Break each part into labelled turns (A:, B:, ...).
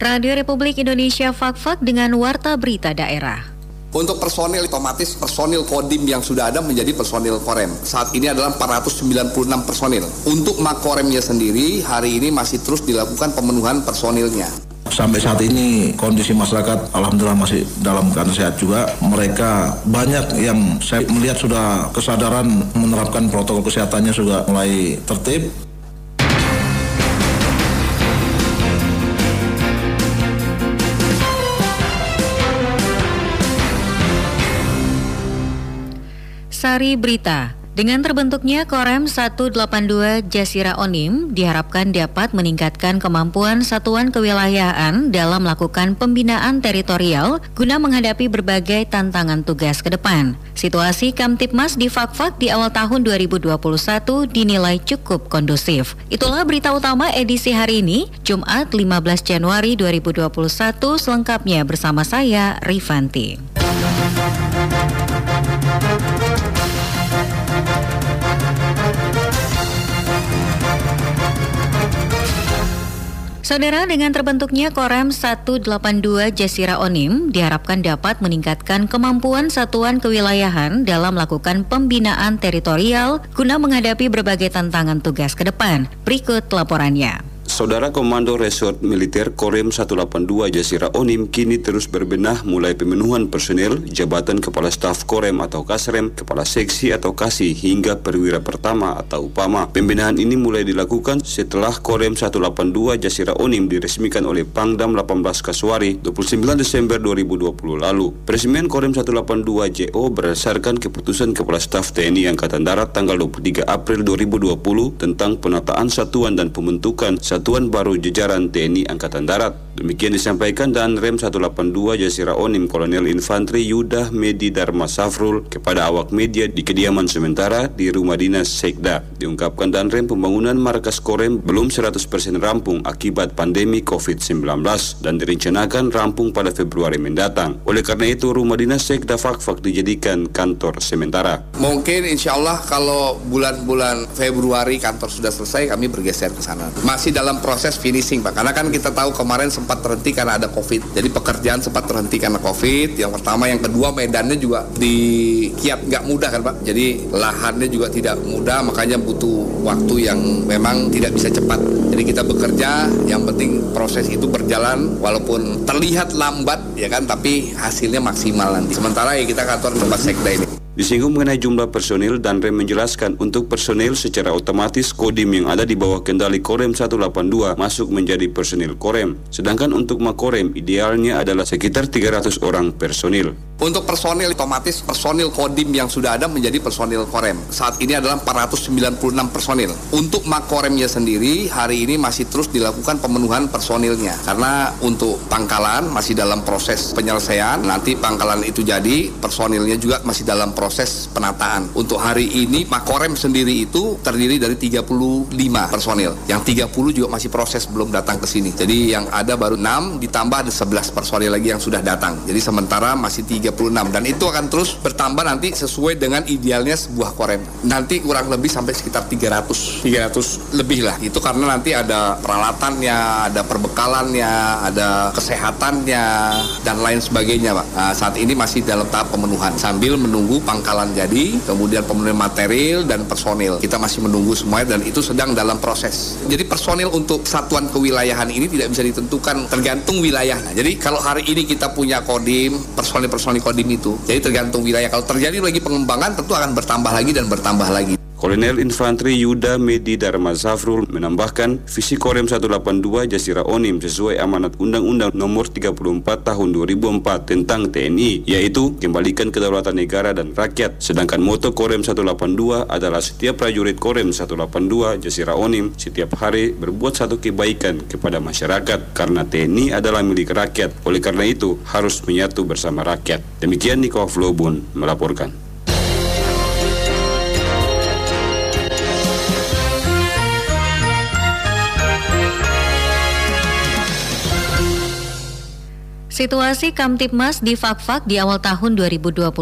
A: Radio Republik Indonesia Fakfak dengan Warta Berita Daerah.
B: Untuk personil otomatis personil Kodim yang sudah ada menjadi personil Korem. Saat ini adalah 496 personil. Untuk Makoremnya sendiri hari ini masih terus dilakukan pemenuhan personilnya.
C: Sampai saat ini kondisi masyarakat alhamdulillah masih dalam keadaan sehat juga. Mereka banyak yang saya melihat sudah kesadaran menerapkan protokol kesehatannya sudah mulai tertib.
A: Sari Berita dengan terbentuknya Korem 182 Jasira Onim diharapkan dapat meningkatkan kemampuan satuan kewilayahan dalam melakukan pembinaan teritorial guna menghadapi berbagai tantangan tugas ke depan. Situasi Kamtipmas di Fakfak di awal tahun 2021 dinilai cukup kondusif. Itulah berita utama edisi hari ini, Jumat 15 Januari 2021 selengkapnya bersama saya Rifanti. Saudara, dengan terbentuknya Korem 182 Jasira Onim diharapkan dapat meningkatkan kemampuan satuan kewilayahan dalam melakukan pembinaan teritorial guna menghadapi berbagai tantangan tugas ke depan. Berikut laporannya.
D: Saudara Komando Resort Militer Korem 182 Jasira Onim kini terus berbenah mulai pemenuhan personel, jabatan Kepala Staf Korem atau Kasrem, Kepala Seksi atau Kasih hingga perwira pertama atau upama. Pembenahan ini mulai dilakukan setelah Korem 182 Jasira Onim diresmikan oleh Pangdam 18 Kaswari 29 Desember 2020 lalu. Peresmian Korem 182 JO berdasarkan keputusan Kepala Staf TNI Angkatan Darat tanggal 23 April 2020 tentang penataan satuan dan pembentukan Satuan Baru Jajaran TNI Angkatan Darat. Demikian disampaikan dan Rem 182 Jasira Onim Kolonel Infantri Yudah Medi Dharma Safrul kepada awak media di kediaman sementara di Rumah Dinas Sekda. Diungkapkan dan Rem pembangunan markas Korem belum 100% rampung akibat pandemi COVID-19 dan direncanakan rampung pada Februari mendatang. Oleh karena itu Rumah Dinas Sekda Fakfak dijadikan kantor sementara.
B: Mungkin insya Allah kalau bulan-bulan Februari kantor sudah selesai kami bergeser ke sana. Masih dalam proses finishing Pak, karena kan kita tahu kemarin sempat terhenti karena ada COVID. Jadi pekerjaan sempat terhenti karena COVID. Yang pertama, yang kedua medannya juga di kiat nggak mudah kan Pak. Jadi lahannya juga tidak mudah, makanya butuh waktu yang memang tidak bisa cepat. Jadi kita bekerja, yang penting proses itu berjalan walaupun terlihat lambat ya kan, tapi hasilnya maksimal nanti. Sementara ya kita kantor tempat sekda ini.
D: Disinggung mengenai jumlah personil, dan Rem menjelaskan untuk personil secara otomatis Kodim yang ada di bawah kendali Korem 182 masuk menjadi personil Korem. Sedangkan untuk Makorem idealnya adalah sekitar 300 orang personil.
B: Untuk personil otomatis personil Kodim yang sudah ada menjadi personil Korem. Saat ini adalah 496 personil. Untuk Makoremnya sendiri hari ini masih terus dilakukan pemenuhan personilnya. Karena untuk pangkalan masih dalam proses penyelesaian. Nanti pangkalan itu jadi, personilnya juga masih dalam proses penataan. Untuk hari ini Makorem sendiri itu terdiri dari 35 personil. Yang 30 juga masih proses belum datang ke sini. Jadi yang ada baru 6 ditambah ada 11 personil lagi yang sudah datang. Jadi sementara masih 36 dan itu akan terus bertambah nanti sesuai dengan idealnya sebuah korem. Nanti kurang lebih sampai sekitar 300 300 lebih lah. Itu karena nanti ada peralatannya, ada perbekalannya, ada kesehatannya dan lain sebagainya, Pak. Nah, saat ini masih dalam tahap pemenuhan sambil menunggu pangkalan jadi, kemudian pemenuhan material dan personil. Kita masih menunggu semuanya dan itu sedang dalam proses. Jadi personil untuk satuan kewilayahan ini tidak bisa ditentukan tergantung wilayah. Nah, jadi kalau hari ini kita punya kodim, personil-personil Kodim itu. Jadi tergantung wilayah. Kalau terjadi lagi pengembangan tentu akan bertambah lagi dan bertambah lagi.
D: Kolonel Infantri Yuda Medi Dharma Zafrul menambahkan visi Korem 182 Jasira Onim sesuai amanat Undang-Undang Nomor 34 Tahun 2004 tentang TNI yaitu kembalikan kedaulatan negara dan rakyat. Sedangkan moto Korem 182 adalah setiap prajurit Korem 182 Jasira Onim setiap hari berbuat satu kebaikan kepada masyarakat karena TNI adalah milik rakyat. Oleh karena itu harus menyatu bersama rakyat. Demikian Niko Flobun melaporkan.
A: Situasi Kamtipmas di Fakfak di awal tahun 2021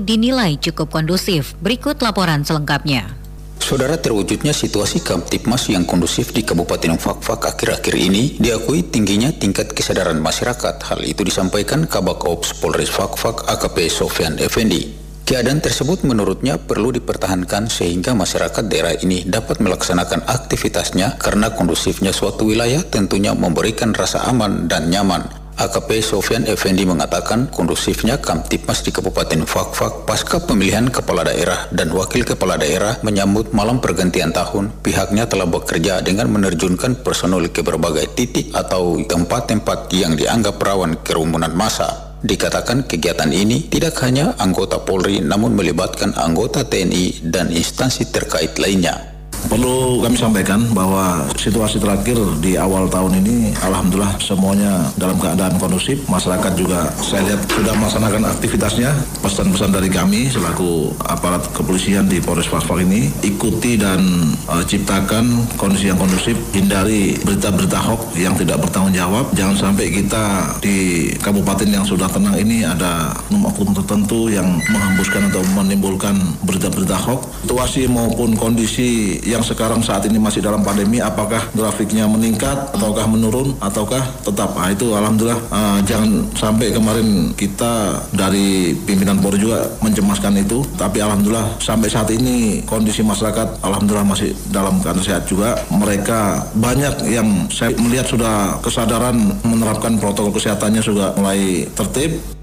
A: dinilai cukup kondusif. Berikut laporan selengkapnya.
E: Saudara terwujudnya situasi Kamtipmas yang kondusif di Kabupaten Fakfak akhir-akhir ini diakui tingginya tingkat kesadaran masyarakat. Hal itu disampaikan Kabak Ops Polres Fakfak AKP Sofian Effendi. Keadaan tersebut menurutnya perlu dipertahankan sehingga masyarakat daerah ini dapat melaksanakan aktivitasnya karena kondusifnya suatu wilayah tentunya memberikan rasa aman dan nyaman AKP Sofian Effendi mengatakan kondusifnya Kamtipmas di Kabupaten Fakfak pasca pemilihan kepala daerah dan wakil kepala daerah menyambut malam pergantian tahun, pihaknya telah bekerja dengan menerjunkan personel ke berbagai titik atau tempat-tempat yang dianggap rawan kerumunan massa. Dikatakan kegiatan ini tidak hanya anggota Polri namun melibatkan anggota TNI dan instansi terkait lainnya.
C: Perlu kami sampaikan bahwa situasi terakhir di awal tahun ini Alhamdulillah semuanya dalam keadaan kondusif. Masyarakat juga saya lihat sudah melaksanakan aktivitasnya. Pesan-pesan dari kami selaku aparat kepolisian di Polres Pasfal ini Ikuti dan uh, ciptakan kondisi yang kondusif. Hindari berita-berita hoax yang tidak bertanggung jawab. Jangan sampai kita di kabupaten yang sudah tenang ini ada oknum tertentu yang menghembuskan atau menimbulkan berita-berita hoax. Situasi maupun kondisi yang sekarang saat ini masih dalam pandemi apakah grafiknya meningkat ataukah menurun ataukah tetap? Nah, itu alhamdulillah uh, jangan sampai kemarin kita dari pimpinan Polri juga mencemaskan itu. Tapi alhamdulillah sampai saat ini kondisi masyarakat alhamdulillah masih dalam keadaan sehat juga. Mereka banyak yang saya melihat sudah kesadaran menerapkan protokol kesehatannya sudah mulai tertib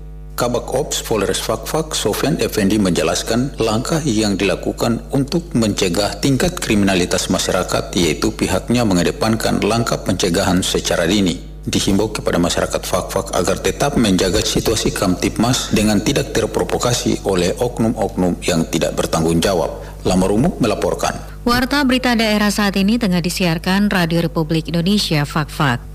E: Kabak Ops Polres Fakfak Sofian Effendi menjelaskan langkah yang dilakukan untuk mencegah tingkat kriminalitas masyarakat yaitu pihaknya mengedepankan langkah pencegahan secara dini. Dihimbau kepada masyarakat Fakfak agar tetap menjaga situasi Kamtipmas dengan tidak terprovokasi oleh oknum-oknum yang tidak bertanggung jawab. Lamarumu melaporkan.
A: Warta berita daerah saat ini tengah disiarkan Radio Republik Indonesia Fakfak.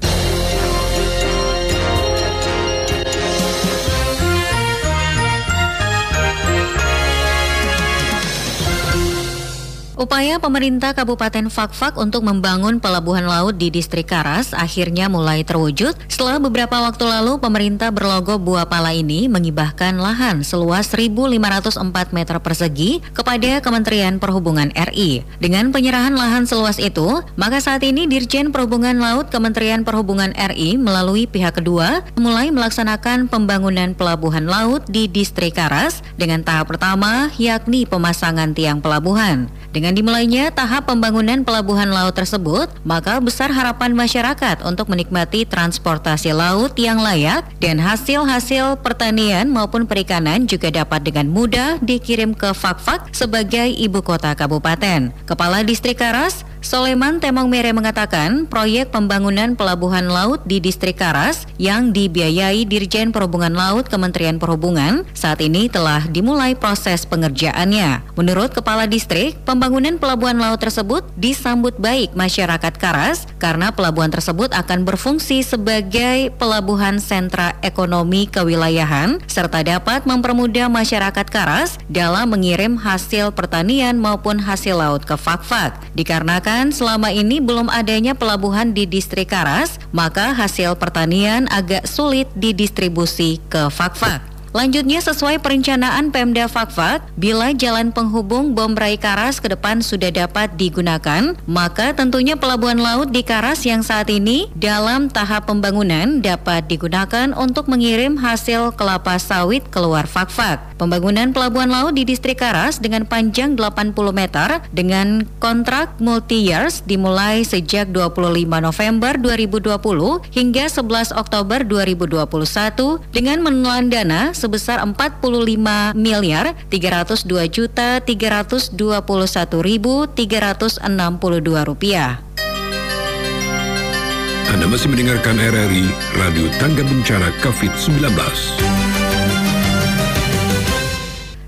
A: Upaya pemerintah Kabupaten Fakfak untuk membangun pelabuhan laut di distrik Karas akhirnya mulai terwujud setelah beberapa waktu lalu pemerintah berlogo Buah Pala ini mengibahkan lahan seluas 1.504 meter persegi kepada Kementerian Perhubungan RI. Dengan penyerahan lahan seluas itu, maka saat ini Dirjen Perhubungan Laut Kementerian Perhubungan RI melalui pihak kedua mulai melaksanakan pembangunan pelabuhan laut di distrik Karas dengan tahap pertama yakni pemasangan tiang pelabuhan. Dengan dimulainya tahap pembangunan pelabuhan laut tersebut, maka besar harapan masyarakat untuk menikmati transportasi laut yang layak dan hasil-hasil pertanian maupun perikanan juga dapat dengan mudah dikirim ke Fakfak sebagai ibu kota kabupaten. Kepala Distrik Karas, Soleman Temong Mere mengatakan proyek pembangunan pelabuhan laut di distrik Karas yang dibiayai Dirjen Perhubungan Laut Kementerian Perhubungan saat ini telah dimulai proses pengerjaannya. Menurut Kepala Distrik, pembangunan pelabuhan laut tersebut disambut baik masyarakat Karas karena pelabuhan tersebut akan berfungsi sebagai pelabuhan sentra ekonomi kewilayahan serta dapat mempermudah masyarakat Karas dalam mengirim hasil pertanian maupun hasil laut ke Fakfak. Dikarenakan selama ini belum adanya pelabuhan di distrik Karas, maka hasil pertanian agak sulit didistribusi ke Fakfak. Lanjutnya sesuai perencanaan Pemda Fakfak, bila jalan penghubung Bombrai Karas ke depan sudah dapat digunakan, maka tentunya pelabuhan laut di Karas yang saat ini dalam tahap pembangunan dapat digunakan untuk mengirim hasil kelapa sawit keluar Fakfak. Pembangunan pelabuhan laut di distrik Karas dengan panjang 80 meter dengan kontrak multi years dimulai sejak 25 November 2020 hingga 11 Oktober 2021 dengan menelan dana sebesar 45 miliar 302 juta 321 ribu 362 rupiah.
F: Anda masih mendengarkan RRI Radio Tangga Bencana COVID-19.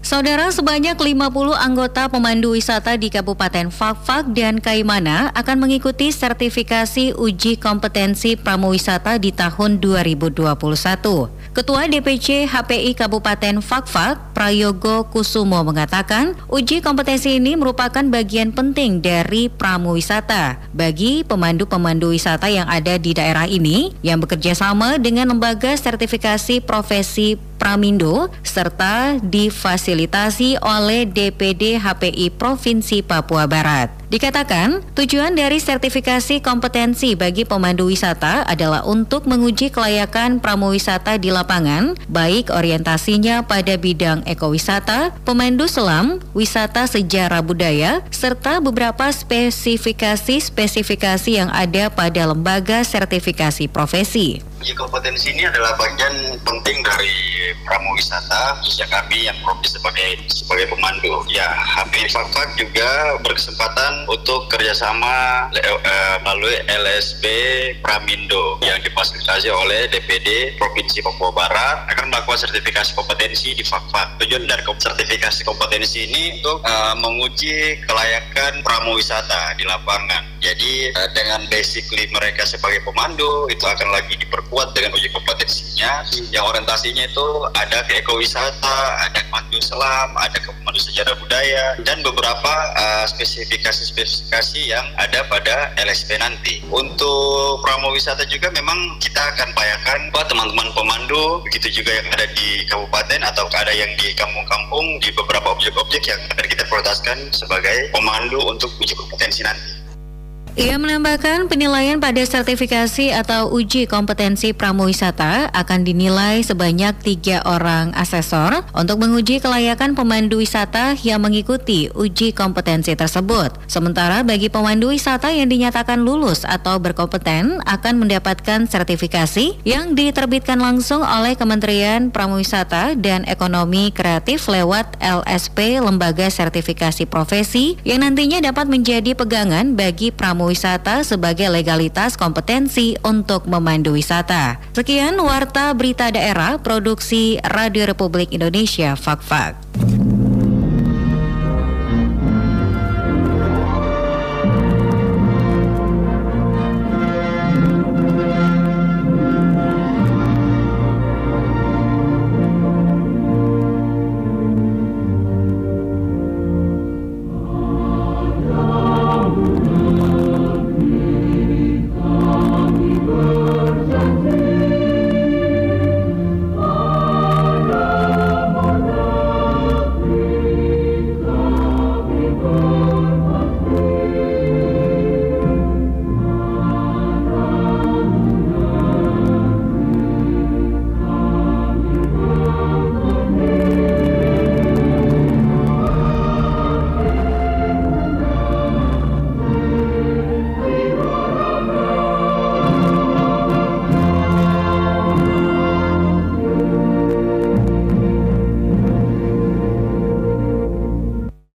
A: Saudara sebanyak 50 anggota pemandu wisata di Kabupaten Fakfak dan Kaimana akan mengikuti sertifikasi uji kompetensi pramuwisata di tahun 2021. Ketua DPC HPI Kabupaten Fakfak, Prayogo Kusumo mengatakan, uji kompetensi ini merupakan bagian penting dari pramuwisata. Bagi pemandu-pemandu wisata yang ada di daerah ini yang bekerja sama dengan lembaga sertifikasi profesi Pramindo serta difasilitasi oleh DPD HPI Provinsi Papua Barat. Dikatakan, tujuan dari sertifikasi kompetensi bagi pemandu wisata adalah untuk menguji kelayakan pramuwisata di lapangan, baik orientasinya pada bidang ekowisata, pemandu selam, wisata sejarah budaya, serta beberapa spesifikasi-spesifikasi yang ada pada lembaga sertifikasi profesi.
G: Kompetensi ini adalah bagian penting dari pramuwisata khususnya kami yang profesi sebagai sebagai pemandu. Ya, HP Fakfak juga berkesempatan untuk kerjasama uh, melalui LSB Pramindo yang difasilitasi oleh DPD Provinsi Papua Barat akan melakukan sertifikasi kompetensi di Fakfak. Tujuan dari sertifikasi kompetensi ini untuk uh, menguji kelayakan pramuwisata di lapangan. Jadi uh, dengan basically mereka sebagai pemandu itu akan lagi diperkuat kuat dengan uji kompetensinya yang orientasinya itu ada ke ekowisata, ada pemandu selam, ada ke pemandu sejarah budaya dan beberapa uh, spesifikasi-spesifikasi yang ada pada LSP nanti. Untuk promo wisata juga memang kita akan payakan buat teman-teman pemandu begitu juga yang ada di kabupaten atau ada yang di kampung-kampung di beberapa objek-objek yang akan kita prioritaskan sebagai pemandu untuk uji kompetensi nanti.
A: Ia menambahkan penilaian pada sertifikasi atau uji kompetensi pramuwisata akan dinilai sebanyak tiga orang asesor untuk menguji kelayakan pemandu wisata yang mengikuti uji kompetensi tersebut. Sementara bagi pemandu wisata yang dinyatakan lulus atau berkompeten akan mendapatkan sertifikasi yang diterbitkan langsung oleh Kementerian Pramuwisata dan Ekonomi Kreatif lewat LSP Lembaga Sertifikasi Profesi yang nantinya dapat menjadi pegangan bagi pramuwisata wisata sebagai legalitas kompetensi untuk memandu wisata. Sekian Warta Berita Daerah Produksi Radio Republik Indonesia Fak-Fak.